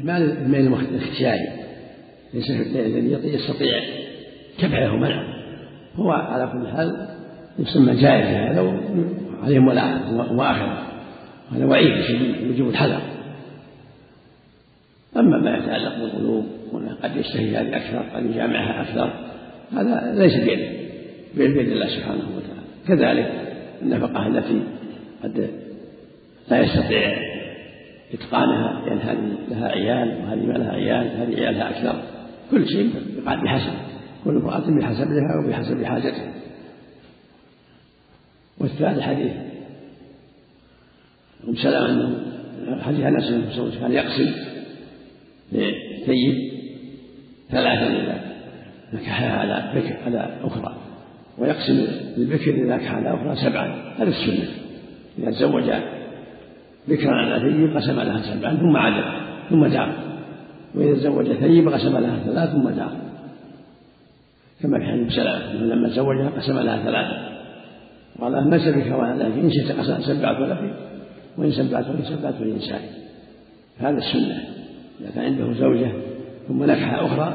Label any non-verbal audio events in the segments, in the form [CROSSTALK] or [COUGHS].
المال المال الاختياري. ليس الذي يستطيع كبحه ومنعه هو على كل حال يسمى جائز هذا عليهم مؤاخذة هذا وعيد شديد يجب الحذر. أما ما يتعلق بالقلوب قد يشتهي هذه أكثر قد يجامعها أكثر هذا ليس بيده. بيد الله سبحانه وتعالى. كذلك النفقة التي قد لا يستطيع إتقانها لأن هذه لها عيال وهذه ما لها عيال هذه عيالها أكثر. كل شيء بحسب كل امرأة بحسبها وبحسب حاجتها والثالث حديث. أم سلمة أنه حديث أنس بن كان يقسم لثيب ثلاثا إذا نكحها على بكر على أخرى ويقسم للبكر إذا نكح على أخرى سبعا هذا السنة. إذا تزوج بكرا على ثيب قسم لها سبعا ثم عدل ثم دار وإذا تزوج ثيب قسم لها ثلاث ثم دار كما في حديث سلمة لما تزوجها قسم لها ثلاثة. قال ما سبك ولا لكن إن شئت سبعت لك وإن سبعت وإن سبعت للإنسان هذا السنة. إذا كان عنده زوجة ثم نكح أخرى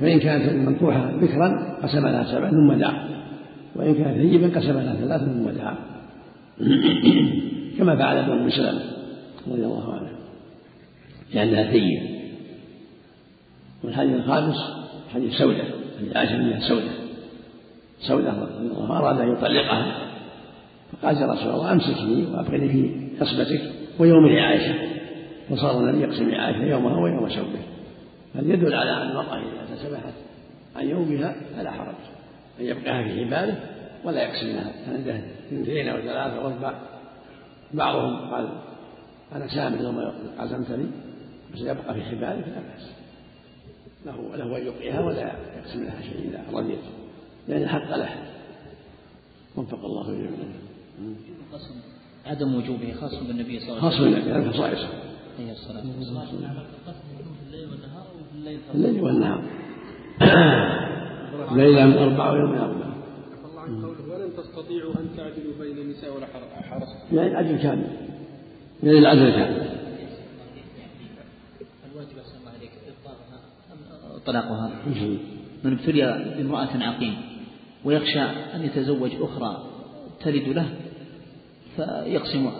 فإن كانت المنكوحة بكرا قسم لها سبعا ثم دعا وإن كانت ثيبا قسم لها ثلاثا ثم دعا [CLEARS THROAT] كما فعل ابن أم سلمة رضي الله عنه. لأنها ثيب والحديث الخامس حديث سودة حديث عائشة بن سودة. سودة رضي الله أراد أن يطلقها. فقال يا رسول الله أمسكني وأبقني في عصبتك ويوم عائشة. فصار النبي يقسم عائشة يومها ويوم سودة. هذا يدل على أن المرأة إذا تسمحت عن يومها فلا حرج. أن يبقاها في حباله ولا يقسم لها عنده اثنتين أو ثلاثة أو بعضهم قال أنا سامح يوم عزمت لي بس يبقى في حباله فلا بأس. له له أن يبقيها ولا يقسم لها شيء إذا رضيت. لأن الحق له. وفق الله جميعا القسم عدم وجوبه خاص بالنبي صلى الله عليه وسلم. خاص بالنبي خصائصه. عليه الصلاة والسلام. الليل والنهار [COUGHS] ليلة من أربعة ويوم من أربعة تستطيعوا أن تعدلوا بين النساء ولا حرصتم يعني العدل كامل. يعني العدل كامل. الواجب أحسن الله عليك إبطالها أم طلاقها؟ من ابتلي بامرأة عقيم ويخشى أن يتزوج أخرى تلد له فيقسم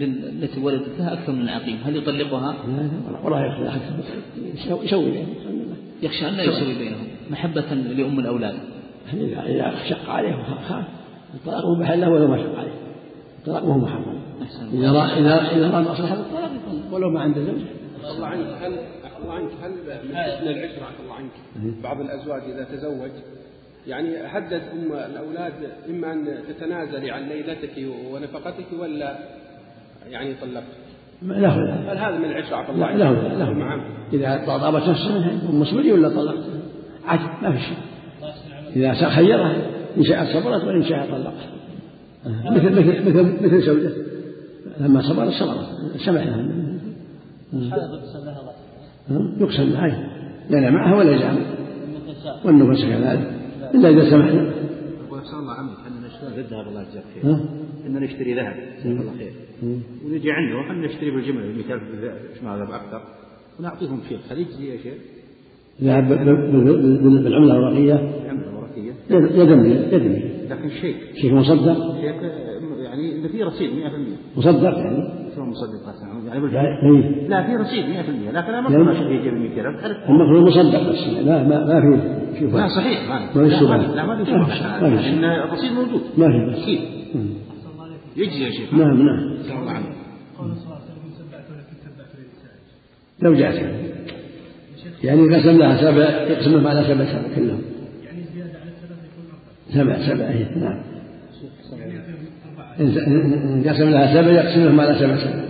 التي ولدت لها أكثر من العقيم. هل يطلقها؟ ولا يخشى يسوي يخشى أن لا يسوي بينهم. محبة لأم الأولاد. إذا إذا شق عليه وخاف الطلاق مباح له ولو ما شق عليه؟ الطلاق وهو محرم. إذا رأى إذا إذا رأى مصلحة الطلاق ولو ما عنده زوج الله عنك. هل الله عنك. هل من حسن العشرة؟ الله عنك. بعض الأزواج إذا تزوج يعني هدد أم الأولاد إما أن تتنازلي عن ليلتك ونفقتك ولا يعني طلقت؟ له. هل هذا من العشرة؟ عفى الله له له. نعم. إذا طابت نفسه يكون مسؤولي ولا طلقت؟ عجب ما في شيء. إذا خيرها إن شاء صبرت وإن شاء طلقت. مثل مثل مثل مثل زوجته. لما صبرت صبرت. سمح لها يقسم معه لأن معها ولا يزعم والنفس. كذلك. إلا إذا سمحنا. وأحسن الله عمك أننا نشتري الذهب الله يجزاك خير. أننا نشتري ذهب. جزاك الله خير. ونجي عنده وحنا نشتري بالجملة 100000 ذهب أكثر؟ ونعطيهم فيه هل يجزي يا شيخ؟ ذهب بالعملة الورقية العملة الورقية يدمي يدمي لكن شيك شيك مصدق؟ شيك يعني إذا في رصيد 100% مصدق يعني؟ شلون مصدق يعني بالفعل لا في رصيد 100% لكن أنا ما أقول شيء يجي ب 100000 المفروض مصدق بس لا ما ما في شبهه لا صحيح ما في شبهة. لا ما في شبهة. لأن الرصيد موجود. ما في أكيد يجزي يا شيخ. نعم نعم. الله عنه لو جاءت. يعني قسم لها سبع يقسم لهم على سبع سبع كلهم يعني زيادة على الثلاثة يكون سبع سبع هي نعم. إن قسم لها سبع يقسم لهم على سبع سبع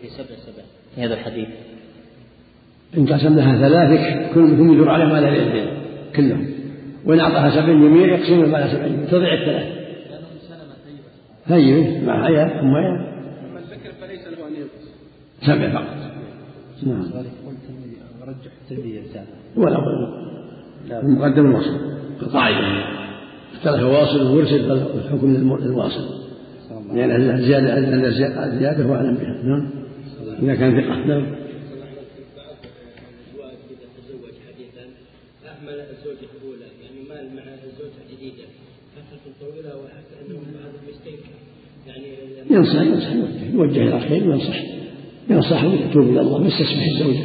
في سبع سبع. في هذا الحديث. إن قسم لها ثلاث كل كل يدور عليهم على اليدين كلهم. وإن أعطاها سبع جميع يقسم لهم على سبع جميع. تضيع الثلاث طيب مع عيال أما البكر فليس له أن ينقص سبع فقط نعم ورجح التلبية ولا. مقدم الوصل. القاعدة اختلف واصل ومرسل الحكم للواصل. لأن الزيادة الزيادة هو أعلم بها. نعم. إذا كان ثقة نعم. ينصح ينصح. يوجه إلى الخير وينصح ينصح ويتوب إلى الله ويستسمح الزوجة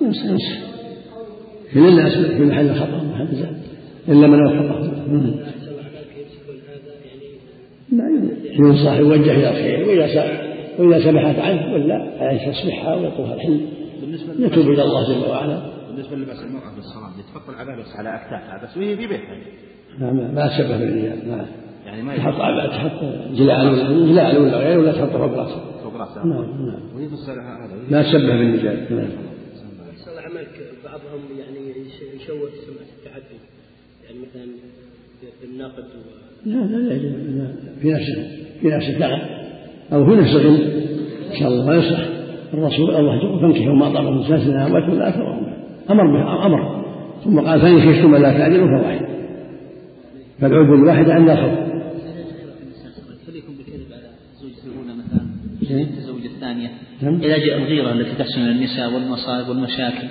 ينصح ينصح. في الناس في محل الخطأ ومحل زاد. إلا من وفقه لا ينصح يوجه إلى الخير وإذا وإذا سمحت عنه ولا يستصبحها ويطوف الحل يتوب إلى الله جل وعلا. بالنسبة لباس المرأة بالصلاة تحط العباءة على أكتافها بس وهي في بيتها لا ما تشبه بالرجال ما يعني ما تحط تحط جلاء جلاء ولا غير ولا تحط فوق راسها فوق راسها نعم نعم. وهي هذا. ما تشبه بالرجال نعم عملك بعضهم يعني يشوه سمعة التعدي يعني مثلا في الناقد لا لا لا في نفسه في نفسه نعم أو في نفسه إن شاء الله ما يصح الرسول الله يقول فانكحوا ما طاب من ثلاث سنوات ولا أكثر أمر به أمر. ثم قال فإن خفتم لا تعدلوا فواحد. فالعذر الواحد عند الخوف فليكن بالكذب على زوجته الاولى مثلا الزوجه الثانية إذا جاء الغيرة التي تحصل من النساء والمصائب والمشاكل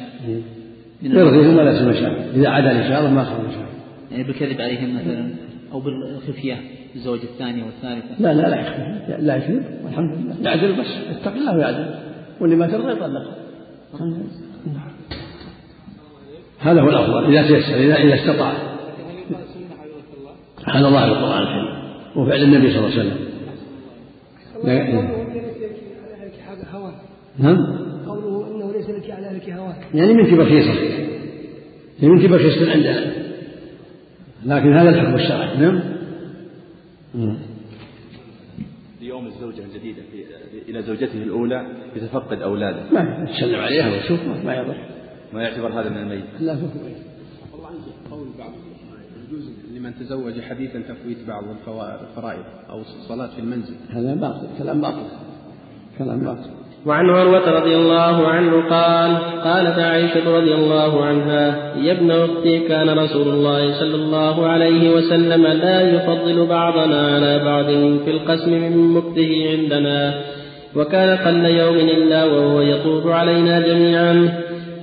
يرضيهم ولا مشاكل. إذا عدا ان شاء الله ما صار مشاكل. يعني بالكذب عليهم مثلا. أو بالخفية الزوجه الثانية والثالثه لا لا لا يخفي لا يكذب والحمد لله. يعدل بس اتق الله ويعدل واللي ما ترضى يطلق هذا هو الأفضل إذا تيسر إذا إذا استطاع. سبحان الله القرآن الكريم وفعل النبي صلى الله عليه وسلم. نعم. قوله إنه ليس لك على لك هواه يعني منك بخيصه يعني منك بخيصه عندنا لكن هذا الحكم الشرعي. نعم. يوم الزوجة الجديدة إلى زوجته الأولى يتفقد أولاده. ما يتسلم عليها ويشوف ما يضر ما يعتبر هذا من الميت. لا قول بعض يجوز لمن تزوج حديثا تفويت بعض الفرائض أو الصلاة في المنزل. هذا باطل. كلام باطل. كلام باطل. وعن عروة رضي الله عنه قال قالت عائشة رضي الله عنها يا ابن أختي كان رسول الله صلى الله عليه وسلم لا يفضل بعضنا على بعض في القسم من مكته عندنا وكان قل يوم إلا وهو يطوف علينا جميعا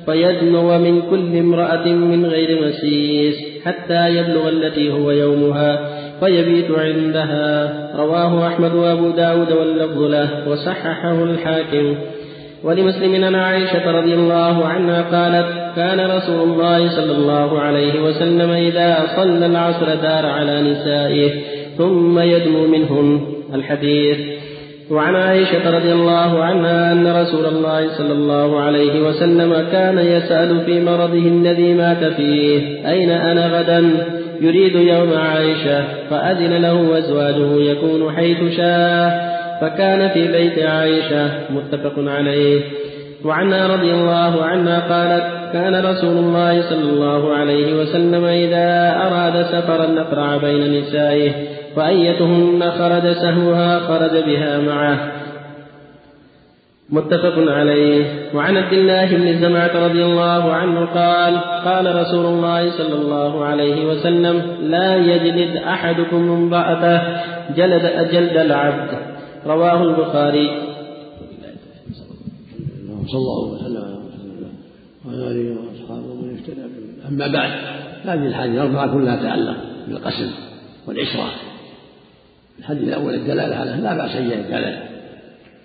فيدنو من كل امرأة من غير مسيس حتى يبلغ التي هو يومها. فيبيت عندها. رواه أحمد وأبو داود واللفظ له وصححه الحاكم. ولمسلم عن عائشة رضي الله عنها قالت كان رسول الله صلى الله عليه وسلم إذا صلى العصر دار على نسائه ثم يدنو منهن الحديث. وعن عائشة رضي الله عنها أن رسول الله صلى الله عليه وسلم كان يسأل في مرضه الذي مات فيه أين أنا غدا؟ يريد يوم عائشة فأذن له أزواجه يكون حيث شاء فكان في بيت عائشة متفق عليه. وعنها رضي الله عنها قالت كان رسول الله صلى الله عليه وسلم إذا أراد سفرا نقرع بين نسائه وأيتهن خرج سهوها خرج بها معه. متفق عليه. وعن عبد الله بن زمعة رضي الله عنه قال قال رسول الله صلى الله عليه وسلم لا يجلد أحدكم امرأته جلد جلد العبد. رواه البخاري. صلى الله وسلم على رسول الله وعلى آله وأصحابه ومن اهتدى أما بعد هذه الحديث الأربعة كلها تتعلق بالقسم والعشرة. الحديث الأول الدلالة على لا بأس أن يجعل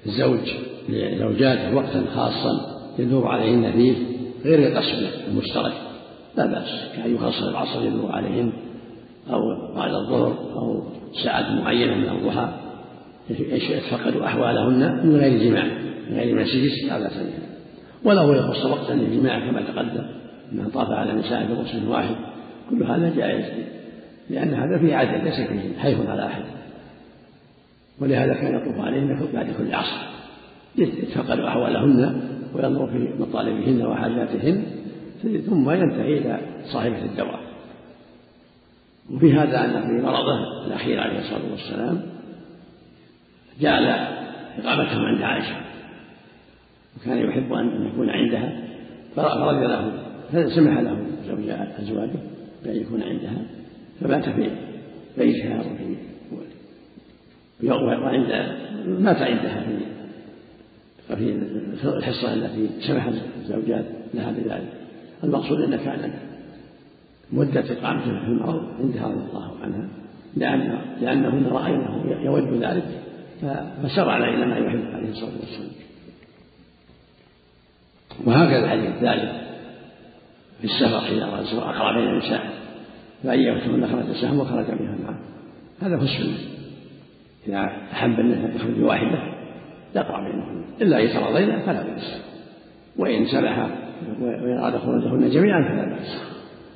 الزوج لزوجاته وقتا خاصا يدور عليهن فيه غير القسم المشترك. لا بأس. كأن يخصص العصر يدور عليهن أو بعد الظهر أو ساعة معينة من الضحى. يتفقد أحوالهن من غير جماع من غير مسيس لا بأس وله يخص وقتا للجماع كما تقدم من طاف على نساء في واحد. كل هذا جائز لأن هذا فيه عدل ليس فيه حيف على أحد. ولهذا كان يطوف عليهن بعد كل عصر. يتفقد أحوالهن وينظر في مطالبهن وحاجاتهن ثم ينتهي إلى صاحبة الدواء. وفي هذا أن في مرضه الأخير عليه الصلاة والسلام جعل إقامتهم عند عائشة. وكان يحب أن يكون عندها فرضي له فسمح له أزواجه بأن يكون عندها فبات في بيتها وفي وعند مات عندها في في الحصة التي سمح الزوجات لها بذلك. المقصود أن كان مدة إقامته في المرض عندها رضي الله عنها. لأن لأنهن رأينه يود ذلك فسرعنا إلى ما يحب عليه الصلاة والسلام. وهكذا الحديث الثالث في السفر السفر أقرأ بين النساء فأن يكتبن خرج السهم وخرج بها معه هذا هو السنة. إذا أحب أن يخرج واحدة يقرأ بينهن إلا إن تراضين فلا بأس. وإن سمح وإن أراد خروجهن جميعا فلا بأس.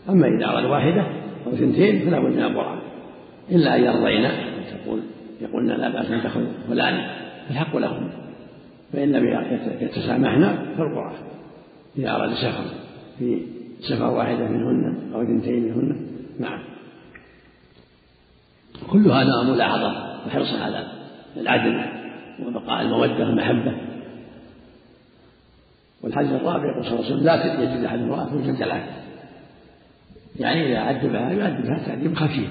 أما إذا أراد واحدة أو اثنتين فلا بد من القرآن. إلا أن يرضين تقول يقولن لا بأس أن تخرج فلان الحق لهن فإن لم يتسامحن فالقرآن. إذا أراد سفر في سفر واحدة منهن أو اثنتين منهن نعم. كل هذا ملاحظة. وحرص على العدل وبقاء المودة والمحبة. والحديث الرابع يقول صلى الله عليه وسلم لا يجد أحد امرأة في الجلال يعني إذا عذبها يعذبها تعذيب خفيف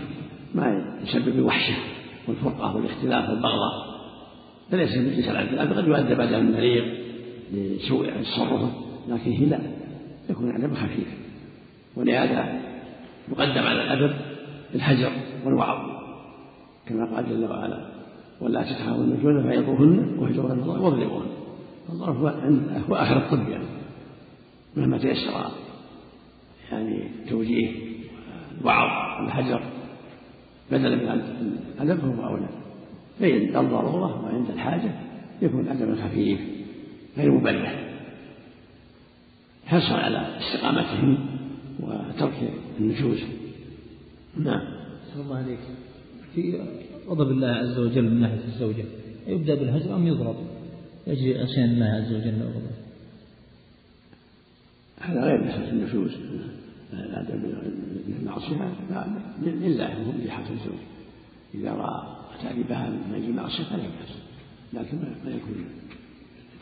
ما يسبب الوحشة والفرقة والاختلاف والبغضاء. فليس من جنس العذاب قد يؤدب أدب مريض لسوء تصرفه لكن هي لا يكون عذاب خفيف ولهذا يقدم على الأدب الحجر والوعظ. كما قال جل وعلا ولا تتخافون نشوزا فعظوهن واهجرن الله واضربوهن الضرب هو هو اخر الطب يعني مهما تيسر يعني توجيه الوعظ والحجر بدلا من الأدب فهو أولى. فإن الضرورة وعند الحاجة يكون أدبا خفيف غير مبرح حرصا على استقامتهم وترك النشوز. نعم. الله عليك. في غضب الله عز وجل من ناحية الزوجة. يبدأ بالهجر أم يضرب؟ يجري عصيان الله عز وجل وغضبه هذا غير مسألة النشوز الأدب بالمعصية لله هو لحق الزوج. إذا رأى تأديبها من أجل المعصية فلا بأس لكن ما يكون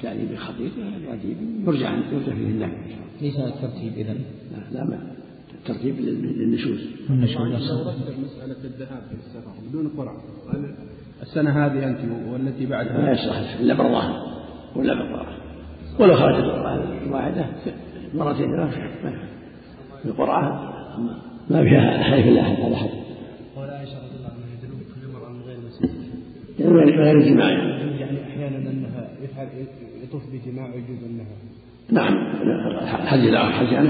تأديب خطير تأديب يرجع يرجع فيه الله ليس الترتيب إذا لا, لا ما الترتيب للنشوز. النشوز مسألة الذهاب في السفر بدون قرعة. السنة هذه أنت والتي بعدها؟ لا يصلح. إلا بالظاهر ولا بالقرعة ولو خرجت واحدة مرتين ثلاث القرعة ما فيها خير الله على أحد قال عائشة رضي الله عنها يدلون كل مرأة من غير مسجد يعني غير الجماع يعني أحيانا أنها يفعل يطوف بجماع ويجوز أنها. نعم. حج لا حج عن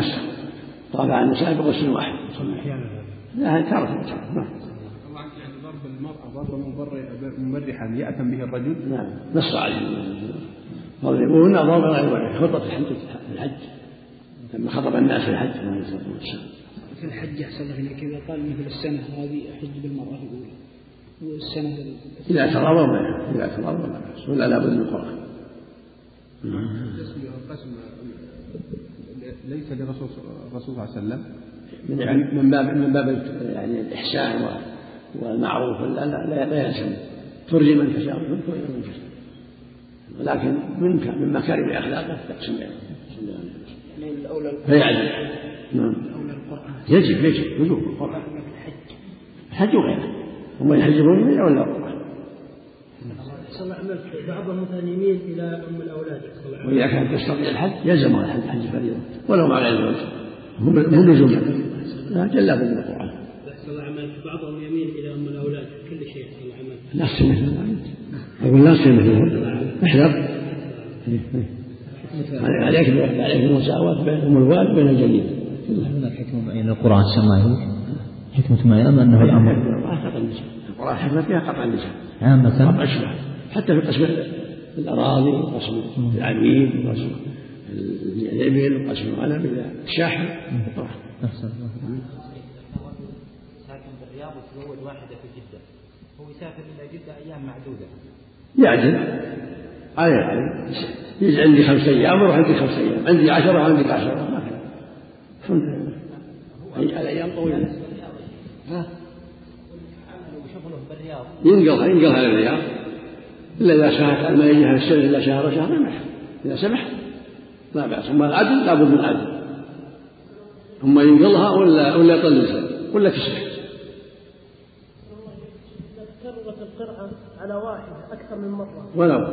طاف على النساء بغسل واحد. أحيانا لا تارة تارة نعم. يعني ضرب المرأة ضربا مبرحا يأتم به الرجل. نعم. نص عليه. ضربوهن ضربا غير مبرح خطة الحج الحج. لما خطب الناس في الحج عليه الصلاة والسلام. في الحج أحسن الله إليك إذا قال مثل السنة هذه أحج بالمرة الأولى والسنة إذا تراضوا ما إذا تراضوا لا بأس. ولا لابد من القرآن القسم ليس لرسول الرسول صلى الله عليه وسلم. من يعني من باب من باب يعني الإحسان والمعروف. لا لا لا يلزم. ترجي من تشاء. من تشاء. ولكن من من مكارم أخلاقه تقسم يعني الأولى فيعزم. نعم. يجب يجب. وجوب القرآن الحج وغيره. هم يحجبون من ولا القرآن صلى الله عليه وسلم بعضهم مثلا يميل إلى أم الأولاد. وإذا كانت تستطيع الحج؟ يلزمها الحج حج فريضة. ولو مع غير زوج هم هم لزوم لا جل لا بد من وسلم. بعضهم يميل إلى أم الأولاد. في كل شيء لا تصير مثلهم أقول لا تصير مثلهم احذر. عليك عليك المساواة بين أم الوالد وبين الجليل هناك حكمة بين القرآن السماوي حكمة ما يأمن أنه الأمر. القرآن حكمة فيها قطع النساء. عامة. قطع الشبهة حتى في قسم الأراضي وقسم العبيد وقسم الإبل وقسم الغنم إذا الشاحن. أحسن ساكن بالرياض وتزوج واحدة في جدة. هو يسافر إلى جدة أيام معدودة. يعدل. عليه عليه يجي عندي خمس أيام وروح عندي خمس أيام. عندي عشرة وعندك عشرة. ما في. الأيام طويلة. ها؟ وشغله بالرياض ينقلها ينقلها للرياض إلا إذا سمحت ما يجيها السنة إلا شهر وشهرين ما إذا سمح لا بأس. أما العدل لابد من العدل. ثم ينقلها ولا ولا يطلسها ولا القرعة على واحدة أكثر من مرة ولو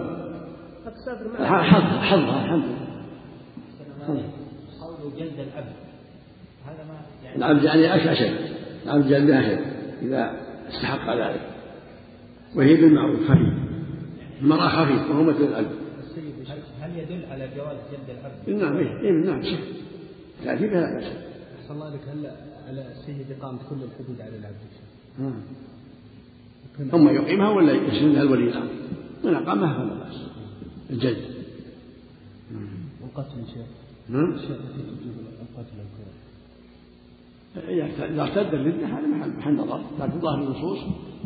حظها حظها الحمد لله قول جلد العبد. هذا ما يعني العبد يعني أشد. العبد جلده أشد. إذا استحق ذلك. وهي بالمعروف خفيف. المرأة خفيف وهو مثل العبد هل, هل يدل على جواز جلد العبد؟ نعم إيه إيه، نعم تأتي بها بأس أحسن الله لك هل على السيد إقامة كل الحدود على العبد. ثم يقيمها ولا يسندها الولي الأمر؟ من أقامها فلا بأس. الجلد. والقتل شيخ؟ نعم إذا ارتد الردة هذا محل نظر. لكن ظاهر النصوص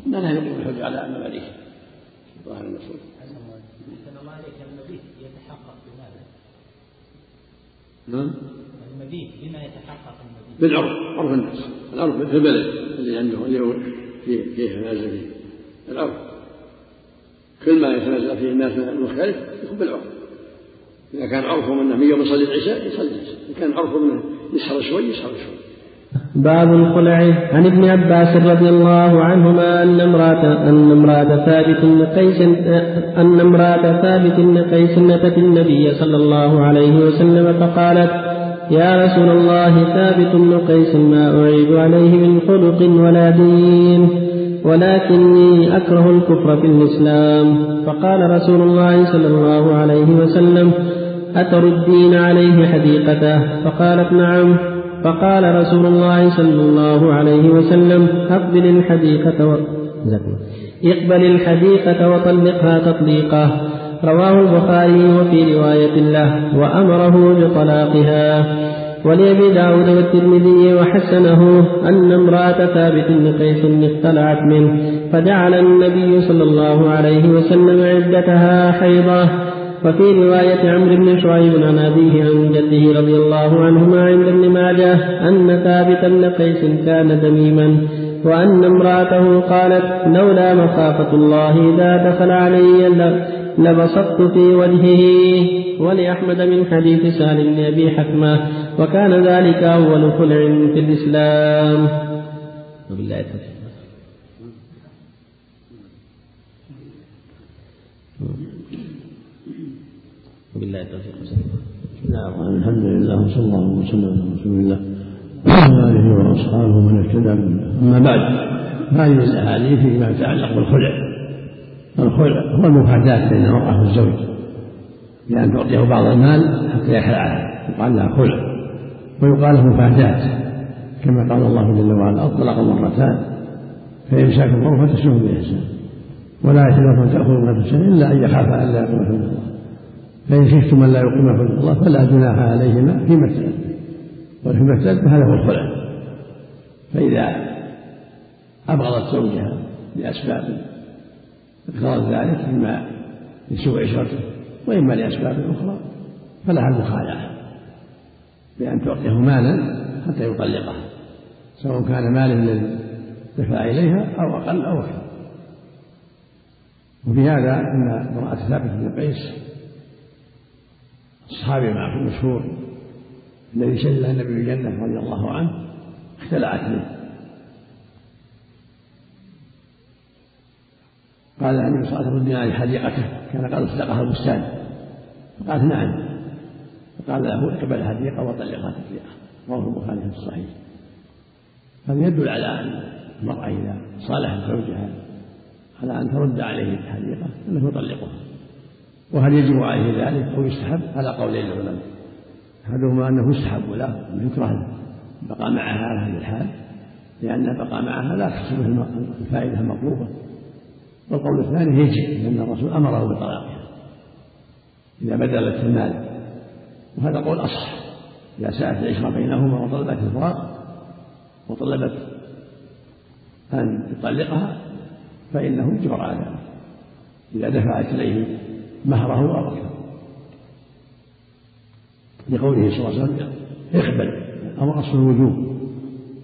أن لا يقيم الحج على مماليه ظاهر النصوص أحسن الله عليك المبيت يتحقق بماذا؟ نعم. المبيت بما يتحقق المبيت؟ بالعرف عرف الناس. العرف في البلد اللي عنده اللي هو فيه فيه يتنازل فيه. العرف. كل ما يتنازل فيه الناس من المختلف يكون بالعرف. إذا كان عرفهم أنه من يوم يصلي العشاء يصلي العشاء. إذا كان عرفهم أنه يسهر شوي يسهر شوي. باب الخلع عن ابن عباس رضي الله عنهما أن امرأة أن امرأة ثابت بن قيس أن امرأة ثابت بن قيس أتت النبي صلى الله عليه وسلم فقالت يا رسول الله ثابت بن قيس ما أعيب عليه من خلق ولا دين ولكني أكره الكفر في الإسلام. فقال رسول الله صلى الله عليه وسلم أتردين عليه حديقته؟ فقالت نعم. فقال رسول الله صلى الله عليه وسلم أقبل الحديقة و... إقبل الحديقة وطلقها تطليقه رواه البخاري وفي رواية له وأمره بطلاقها. ولأبي داود والترمذي وحسنه أن امرأة ثابت بن قيس اختلعت منه فجعل النبي صلى الله عليه وسلم عدتها حيضة. وفي رواية عمرو بن شعيب عن أبيه عن جده رضي الله عنهما عند ابن ماجه أن ثابت بن قيس كان دميما وأن امرأته قالت لولا مخافة الله إذا دخل علي لبسطت في وجهه ولأحمد من حديث سالم بن أبي حكمة وكان ذلك أول خلع في الإسلام. وبالله التوفيق. وبالله التوفيق. نعم الحمد لله وصلى الله وسلم على رسول الله. وعلى آله وأصحابه من اهتدى أما بعد هذه الاحاديث فيما يتعلق بالخلع؟ الخلع هو المفاداة بين المرأة والزوج بأن تعطيه بعض المال حتى يخلعها يقال لها خلع. ويقال له كما قال الله جل وعلا الطلاق مرتان فإمساك معروف فتسلم بإحسان. ولا لكم تأخذوا من شيء إلا أن يخاف أن لا يقيم حدود الله فإن خفتم أن لا يقيم حدود الله فلا جناح عليهما فيما افتدت وفيما افتدت هذا هو الخلع فإذا أبغضت زوجها لأسباب اقتضت ذلك إما لسوء عشرته وإما لأسباب أخرى فلها المخالعة بأن تعطيه مالا حتى يطلقها سواء كان مالا للدفاع إليها أو أقل أو أكثر. وفي هذا أن امرأة ثابت بن قيس الصحابي المعروف المشهور الذي شهد له النبي الجنة رضي الله عنه اختلعت منه قال النبي صلى الله عليه وسلم حديقته كان قد اصدقها البستان. فقالت نعم. فقال له اقبل الحديقة وطلقها تطليقا رواه البخاري في الصحيح. هذا يدل على أن المرأة إذا صالحت زوجها على أن ترد عليه الحديقة انه يطلقها. وهل يجب عليه ذلك؟ أو يستحب على قولين العلماء. أحدهما أنه يستحب له انه يكره البقاء معها على هذه الحال لأن البقاء معها لا تحصل الفائدة المطلوبة. والقول الثاني يجب لأن الرسول أمره بطلاقها إذا بدلت المال. وهذا قول أصح. إذا ساءت العشرة بينهما وطلبت الفراق وطلبت أن يطلقها فإنه يجبر على ذلك. إذا دفعت إليه مهره أكثر لقوله صلى الله عليه وسلم اقبل أمر أصل الوجوب.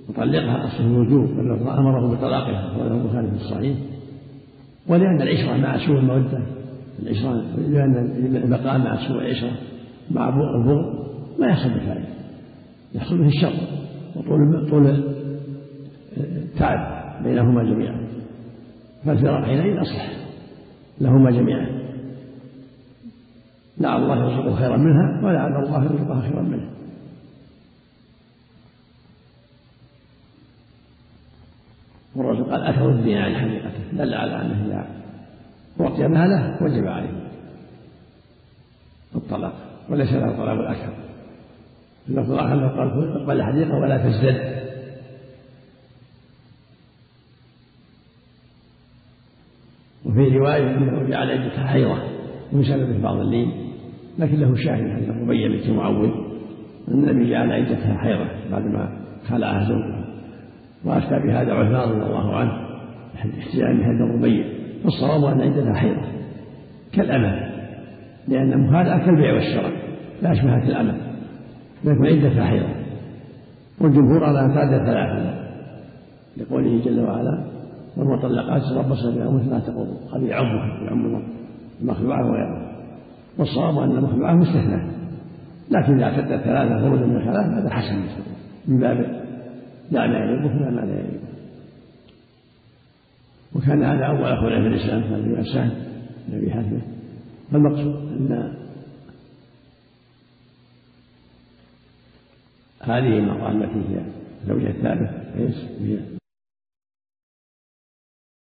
وطلقها أصل الوجوب بل أمره بطلاقها وله البخاري في الصحيح. ولأن العشرة مع سوء المودة العشرة لأن البقاء مع سوء العشرة مع البغض ما يحصل بفائدة. يحصل به الشر وطول طول التعب بينهما جميعا. فالفراق حينئذ أصلح لهما جميعا. لعل الله يرزقه خيرا منها ولعل الله يرزقها خيرا منه والرسول قال أثر الدين عن حقيقته؟ دل على أنه إذا أعطي ماله وجب عليه الطلاق وليس له طلب الأكثر. اللفظ الآخر قال اقبل الحديقة ولا تزدد وفي رواية أنه جعل عدتها حيضة ومن سببه بعض اللين. لكن له شاهد حديث أبي بنت معوذ النبي جعل عدتها حيضة بعدما خلعها زوجها وأفتى بهذا عثمان رضي الله عنه احتجاجا بهذا الربيع والصواب أن عدتها حيضة كالأمل لأن هذا كالبيع والشراء لا أشبهت الأمل لكن عدتها حيضة والجمهور على أن تعدد ثلاثة لقوله جل وعلا والمطلقات تربصن بأنفسهن لا تقضوا هذه يعمها يعم المخلوعة وغيرها والصواب أن المخلوعة مستثنى لكن إذا اعتدت ثلاثة خروجا من ثلاث هذا حسن. من باب لا ما يعيبه لا ما لا يعيبه وكان هذا أول خلع في الإسلام كان في السهل النبي حاتم فالمقصود أن هذه المرأة التي هي زوجة الثالث هي